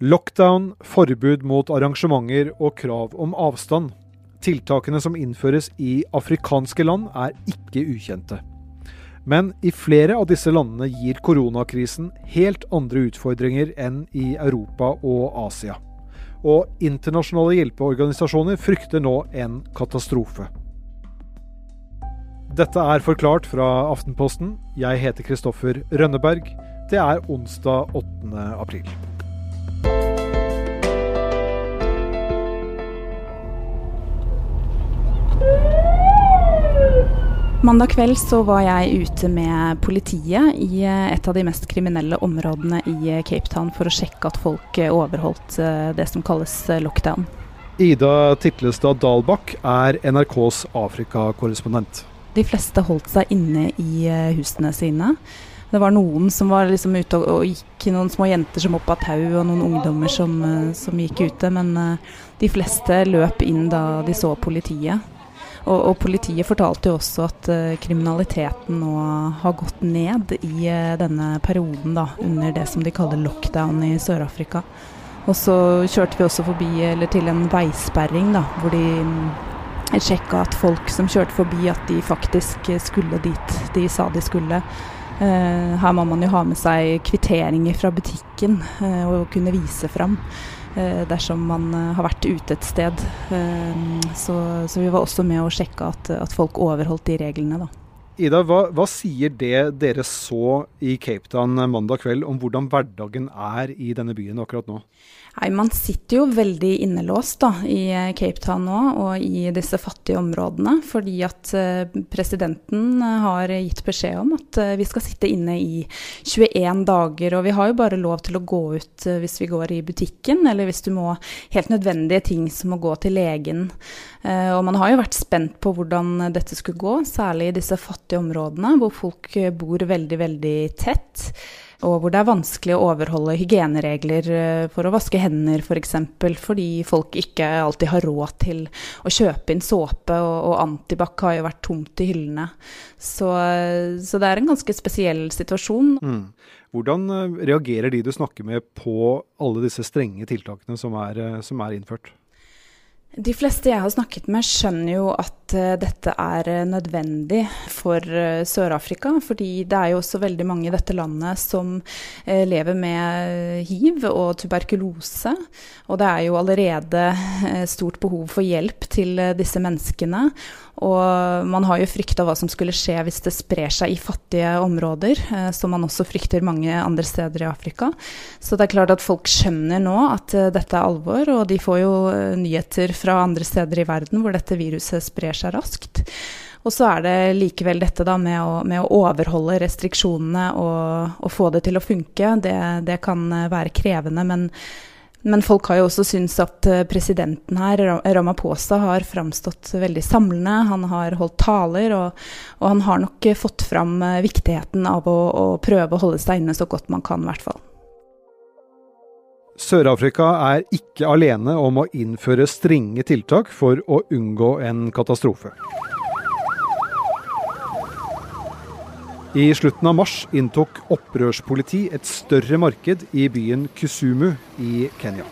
Lockdown, forbud mot arrangementer og krav om avstand. Tiltakene som innføres i afrikanske land er ikke ukjente. Men i flere av disse landene gir koronakrisen helt andre utfordringer enn i Europa og Asia. Og internasjonale hjelpeorganisasjoner frykter nå en katastrofe. Dette er forklart fra Aftenposten. Jeg heter Kristoffer Rønneberg. Det er onsdag 8. april. Mandag kveld så var jeg ute med politiet i eh, et av de mest kriminelle områdene i eh, Cape Town for å sjekke at folk eh, overholdt det som kalles lockdown. Ida Titlestad Dalbakk er NRKs Afrikakorrespondent. De fleste holdt seg inne i husene sine. Det var noen som var liksom ute og, gikk, noen små jenter som hoppa tau, og noen ungdommer som, som gikk ute. Men de fleste løp inn da de så politiet. Og, og, politiet fortalte jo også at uh, kriminaliteten nå har gått ned i uh, denne perioden da, under det som de kaller lockdown i Sør-Afrika. Og så kjørte vi også forbi, eller til en veisperring da, hvor de mm, sjekka at folk som kjørte forbi, at de faktisk skulle dit de sa de skulle. Uh, her må man jo ha med seg kvitteringer fra butikken og kunne vise fram. Eh, dersom man eh, har vært ute et sted. Eh, så, så vi var også med å sjekke at, at folk overholdt de reglene. da. Ida, hva, hva, sier det dere så i Cape Town mandag kveld om hvordan hverdagen er i denne byen akkurat nå? Nei, Man sitter jo veldig innelåst da, i eh, Cape Town nå og i disse fattige områdene. Fordi at eh, presidenten eh, har gitt beskjed om at vi skal sitte inne i 21 dager. Og vi har jo bare lov til å gå ut hvis vi går i butikken, eller hvis du må helt nødvendige ting som å gå til legen. Og man har jo vært spent på hvordan dette skulle gå, særlig i disse fattige områdene hvor folk bor veldig, veldig tett og hvor det er vanskelig å overholde hygieneregler eh, for å vaske hender f.eks. For eksempel, fordi folk ikke alltid har råd til å kjøpe inn såpe, og, og antibac har jo vært tomt i hyllene. Så, så, det er en ganske spesiell situasjon. Mm. Hvordan eh, reagerer de du snakker med på alle disse strenge tiltakene som er, eh, som er innført? De fleste jeg har snakket med, skjønner jo at uh, dette er uh, nødvendig for uh, Sør-Afrika. Fordi det er jo også veldig mange i dette landet som lever med hiv og tuberkulose. Og det er jo allerede stort behov for hjelp til disse menneskene. Og man har jo frykta hva som skulle skje hvis det sprer seg i fattige områder, eh, som man også frykter mange andre steder i Afrika. Så det er klart at folk skjønner nå at eh, dette er alvor, og de får jo eh, nyheter fra andre steder i verden hvor dette viruset sprer seg raskt. Og så er det likevel dette da med å, med å overholde restriksjonene og, og, få det til å funke. Det, det kan være krevende, men men folk har jo også syntes at eh, presidenten her, Ramaphosa, har framstått veldig samlende. Han har holdt taler, og, og han har nok fått fram eh, viktigheten av å, å, prøve å holde seg inne så godt man kan, i hvert fall. Sør-Afrika er ikke alene om å innføre strenge tiltak for å unngå en katastrofe. I slutten av mars inntok opprørspoliti et større marked i byen Kusumu i Kenya.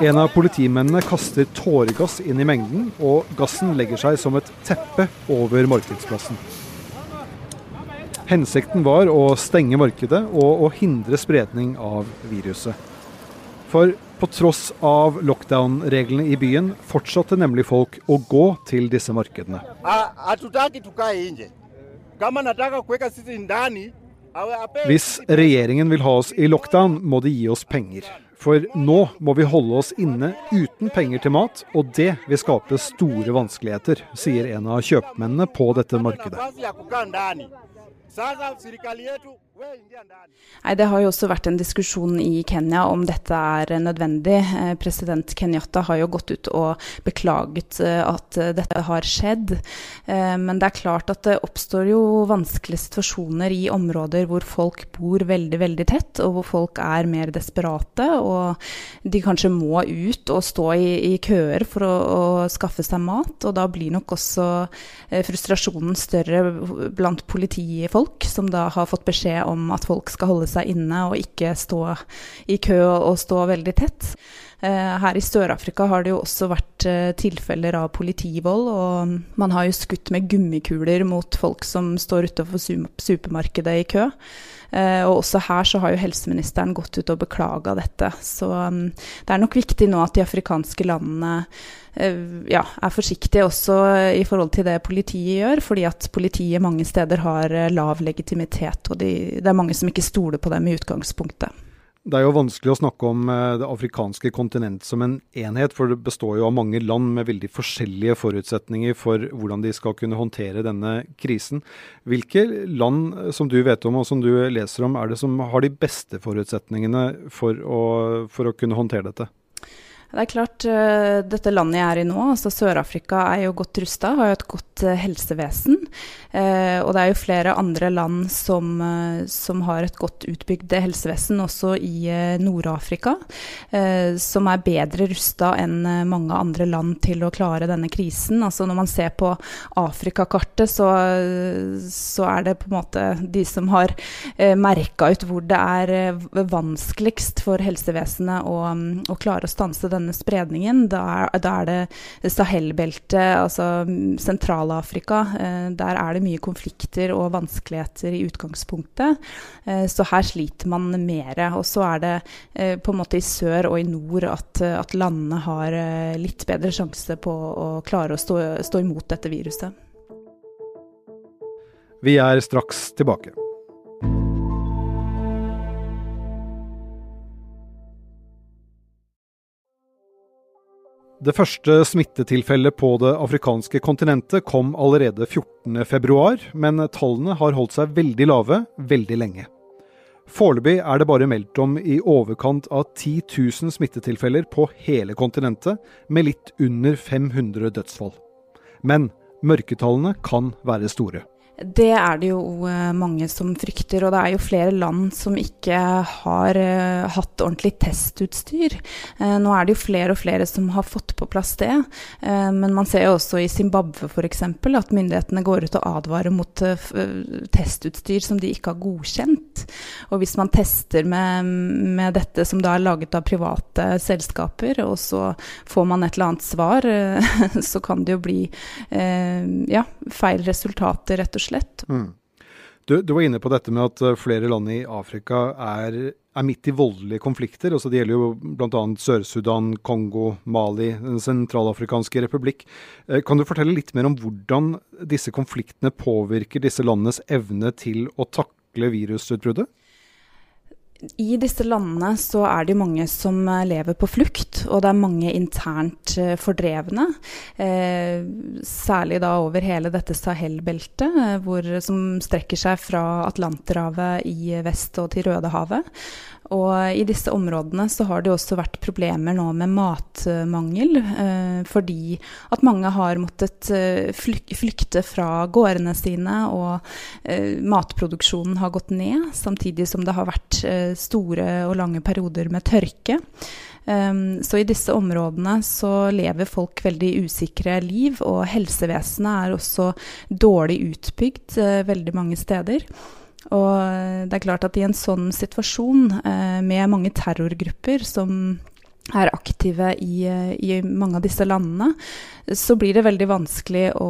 En av politimennene kaster tåregass inn i mengden, og gassen legger seg som et teppe over markedsplassen. Hensikten var å stenge markedet og å hindre spredning av viruset. For på tross av lockdown-reglene i byen fortsatte nemlig folk å gå til disse markedene. Hvis regjeringen vil ha oss i lockdown, må de gi oss penger. For nå må vi holde oss inne uten penger til mat, og det vil skape store vanskeligheter, sier en av kjøpmennene på dette markedet. Nei, Det har jo også vært en diskusjon i Kenya om dette er nødvendig. Eh, president Kenyatta har jo gått ut og beklaget eh, at eh, dette har skjedd. Men det er klart at det oppstår jo vanskelige situasjoner i områder hvor folk bor veldig, veldig tett, og hvor folk er mer desperate. Og de kanskje må ut og stå i, i køer for å, å, skaffe seg mat. Og da blir nok også frustrasjonen større blant politiet politifolk, som da har fått beskjed om at folk skal holde seg inne og ikke stå i kø og stå veldig tett. Her i Sør-Afrika har det jo også vært tilfeller av politivold, og man har jo skutt med gummikuler mot folk som står utenfor supermarkedet i kø. Og også her så har jo helseministeren gått ut og beklaga dette. Så det er nok viktig nå at de afrikanske landene ja, er forsiktige også i forhold til det politiet gjør, fordi at politiet mange steder har lav legitimitet, og de, det er mange som ikke stoler på dem i utgangspunktet. Det er jo vanskelig å snakke om det afrikanske kontinent som en enhet, for det består jo av mange land med veldig forskjellige forutsetninger for hvordan de skal kunne håndtere denne krisen. Hvilke land som du vet om og som du leser om, er det som har de beste forutsetningene for å, for å kunne håndtere dette? Det er klart, uh, dette landet jeg er i nå, altså Sør-Afrika, er jo godt rusta, har jo et godt uh, helsevesen. Uh, og det er jo flere andre land som, som har et godt utbygd helsevesen, også i Nord-Afrika, som er bedre rusta enn mange andre land til å klare denne krisen. Altså Når man ser på Afrikakartet, så, så er det på en måte de som har merka ut hvor det er vanskeligst for helsevesenet å, å klare å stanse denne spredningen, da er, da er det Sahel-beltet, altså Sentral-Afrika. Eh, der er det mye konflikter og vanskeligheter i utgangspunktet. Eh, så her sliter man mer. Og så er det eh, på en måte i sør og i nord at, at landene har litt bedre sjanse på å klare å stå, stå imot dette viruset. Vi er straks tilbake. Det første smittetilfellet på det afrikanske kontinentet kom allerede 14.2, men tallene har holdt seg veldig lave veldig lenge. Foreløpig er det bare meldt om i overkant av 10 000 smittetilfeller på hele kontinentet, med litt under 500 dødsfall. Men mørketallene kan være store. Det er det jo eh, mange som frykter, og det er jo flere land som ikke har uh, hatt ordentlig testutstyr. Uh, nå er det jo flere og flere som har fått på plass det, men man ser jo også i Zimbabwe f.eks. at myndighetene går ut og advarer mot testutstyr som de ikke har godkjent. Og hvis man tester med, med, dette som da er laget av private selskaper, og så får man et eller annet svar, så kan det jo bli ja, feil resultater, rett og slett slett. Mm. Du, du, var inne på dette med at eh, flere land i Afrika er, er midt i voldelige konflikter. Altså det gjelder jo bl.a. Sør-Sudan, Kongo, Mali, Den sentralafrikanske republikk. Eh, kan du fortelle litt mer om hvordan disse konfliktene påvirker disse landenes evne til å takle virusutbruddet? I disse landene så er det mange som eh, lever på flukt, og det er mange internt eh, fordrevne. Eh, særlig da over hele dette Sahel-beltet, eh, som strekker seg fra Atlanterhavet i vest og til Rødehavet. Og i disse områdene så har det også vært problemer nå med matmangel, eh, fordi at mange har måttet flykte fra gårdene sine, og eh, matproduksjonen har gått ned, samtidig som det har vært eh, store og lange perioder med tørke. Um, så i disse områdene så lever folk veldig usikre liv, og helsevesenet er også dårlig utbygd uh, veldig mange steder. Og det er klart at i en sånn situasjon, eh, med mange terrorgrupper som er aktive i, i, mange av disse landene, så blir det veldig vanskelig å,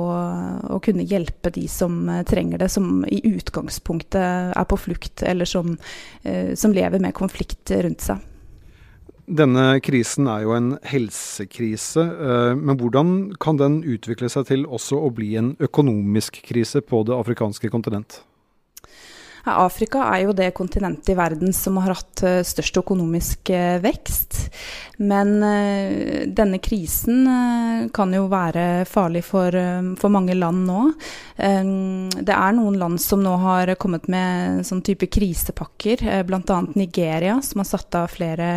å, kunne hjelpe de som trenger det, som i utgangspunktet er på flukt, eller som, eh, som lever med konflikt rundt seg. Denne krisen er jo en helsekrise, eh, men hvordan kan den utvikle seg til også å bli en økonomisk krise på det afrikanske kontinent? Afrika er jo det kontinentet i verden som har hatt eh, størst økonomisk eh, vekst. Men uh, denne krisen kan jo være farlig for, for mange land nå. det er noen land som nå har kommet med sånn type krisepakker, bl.a. Nigeria, som har satt av flere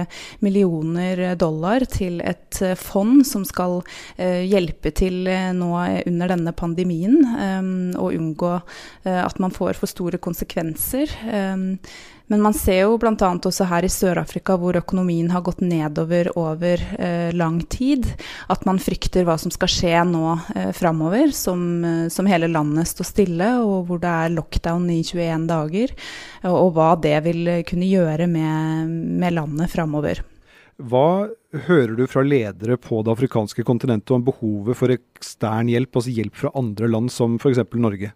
millioner dollar til et fond som skal hjelpe til nå under denne pandemien, og unngå at man får for store konsekvenser. Men man ser jo bl.a. også her i Sør-Afrika, hvor økonomien har gått nedover over eh, lang tid, at man frykter hva som skal skje nå eh, framover, som, eh, som, hele landet står stille, og hvor det er lockdown i 21 dager, og, og hva det vil kunne gjøre med, med landet framover. Hva hører du fra ledere på det afrikanske kontinentet om behovet for ekstern hjelp, altså hjelp fra andre land som f.eks. Norge?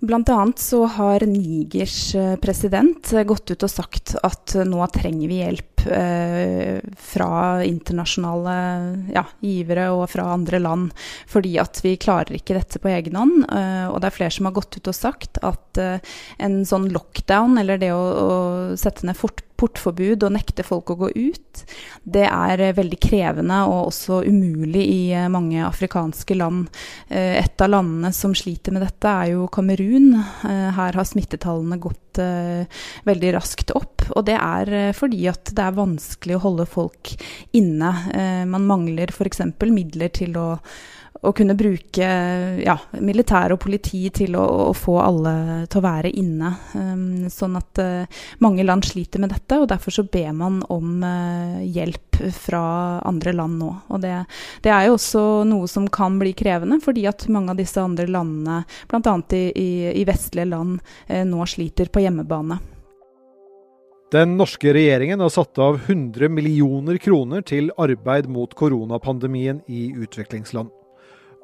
Annet så har Nigers eh, president gått ut og sagt at nå trenger vi hjelp eh, fra internasjonale ja, givere og fra andre land, fordi at vi klarer ikke dette på egen hånd. Eh, og det er flere som har gått ut og sagt at eh, en sånn lockdown, eller det å, å sette ned fort portforbud og nekte folk å gå ut, det er eh, veldig krevende og også umulig i eh, mange afrikanske land. Eh, et av landene som sliter med dette, er jo Kamerun. Her har smittetallene gått veldig raskt opp. Og det er fordi at det er vanskelig å holde folk inne. Man mangler f.eks. midler til å å kunne bruke ja, militær og politi til å, å, få alle til å være inne. Um, sånn at uh, mange land sliter med dette, og derfor så ber man om uh, hjelp fra andre land nå. Og det, det, er jo også noe som kan bli krevende, fordi at mange av disse andre landene, bl.a. I, i, i vestlige land, uh, nå sliter på hjemmebane. Den norske regjeringen har satt av 100 millioner kroner til arbeid mot koronapandemien i utviklingsland.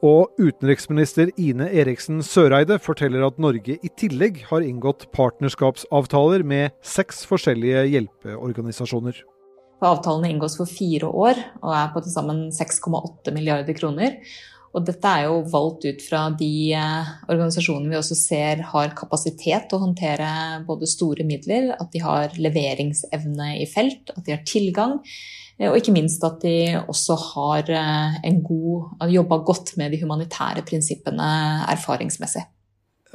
Og utenriksminister Ine Eriksen Søreide forteller at Norge i tillegg har inngått partnerskapsavtaler med seks forskjellige hjelpeorganisasjoner. Avtalene inngås for fire år og er på til sammen 6,8 milliarder kroner. Og dette er jo valgt ut fra de eh, organisasjonene vi også ser har kapasitet til å håndtere både store midler, at de har leveringsevne i felt, at de har tilgang. Eh, og ikke minst at de også har eh, en god, jobba godt med de humanitære prinsippene erfaringsmessig.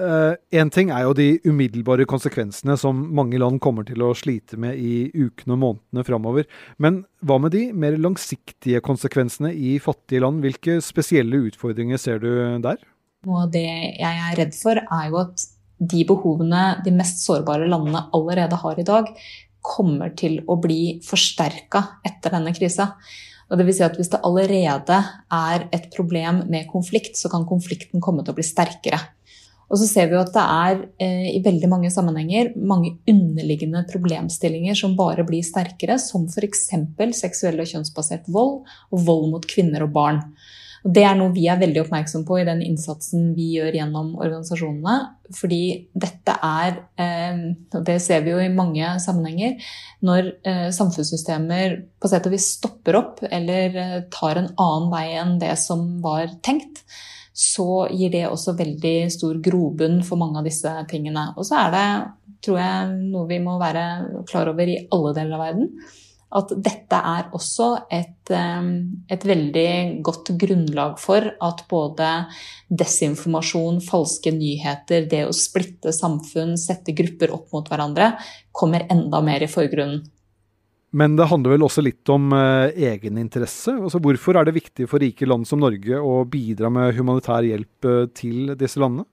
Uh, en ting er jo de umiddelbare konsekvensene som mange land kommer til å slite med i ukene og månedene framover. Men hva med de mer langsiktige konsekvensene i fattige land? Hvilke spesielle utfordringer ser du der? Og det jeg er redd for, er jo at de behovene de mest sårbare landene allerede har i dag, kommer til å bli forsterka etter denne krisa. Og det vil si at Hvis det allerede er et problem med konflikt, så kan konflikten komme til å bli sterkere. Og så ser vi jo at det er eh, i veldig mange sammenhenger mange underliggende problemstillinger som bare blir sterkere, som f.eks. seksuell og kjønnsbasert vold og vold mot kvinner og barn. Og Det er noe vi er veldig oppmerksom på i den innsatsen vi gjør gjennom organisasjonene. Fordi dette er, eh, og det ser vi jo i mange sammenhenger, når eh, samfunnssystemer på sett og vis stopper opp eller eh, tar en annen vei enn det som var tenkt, så gir det også veldig stor grobunn for mange av disse tingene. Og så er det, tror jeg, noe vi må være klar over i alle deler av verden at dette er også et, et, veldig godt grunnlag for at både desinformasjon, falske nyheter, det å splitte samfunn, sette grupper opp mot hverandre, kommer enda mer i forgrunnen. Men det handler vel også litt om eh, egeninteresse? Altså, hvorfor er det viktig for rike land som Norge å bidra med humanitær hjelp eh, til disse landene?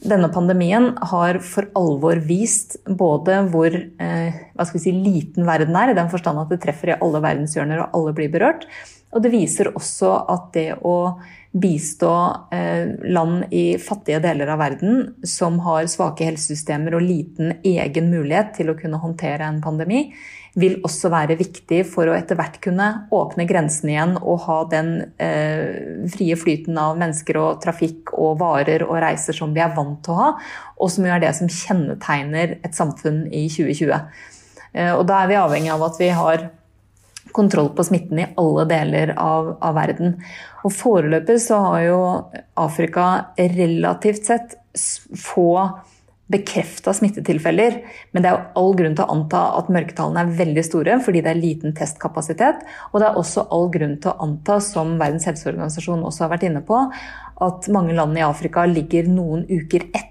Denne pandemien har for alvor vist både hvor eh, si, liten verden er, i den forstand at det treffer i alle verdenshjørner og alle blir berørt. Og det viser også at det å bistå eh, land i fattige deler av verden som har svake helsesystemer og liten egen mulighet til å kunne håndtere en pandemi, vil også være viktig for å etter hvert kunne åpne grensene igjen og ha den eh, frie flyten av mennesker og trafikk og varer og reiser som vi er vant til å ha, og som jo er det som kjennetegner et samfunn i 2020. Eh, og da er vi avhengig av at vi har kontroll på smitten i alle deler av, av verden. Og foreløpig så har jo Afrika relativt sett få bekrefta smittetilfeller. Men det er jo all grunn til å anta at mørketallene er veldig store fordi det er liten testkapasitet. Og det er også all grunn til å anta, som Verdens helseorganisasjon også har vært inne på, at mange land i Afrika ligger noen uker etter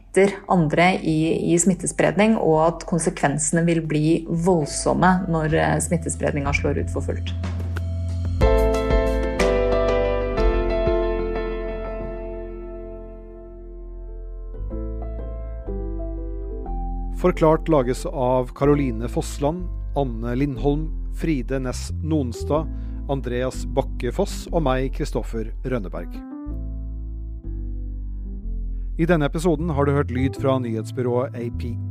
andre i, i smittespredning, og at konsekvensene vil bli voldsomme når eh, smittespredninga slår ut for fullt. Forklart lages av Caroline Fossland, Anne Lindholm, Fride Næss Nonstad, Andreas Bakke Foss og meg, Kristoffer Rønneberg. I denne episoden har du hørt lyd fra nyhetsbyrået AP.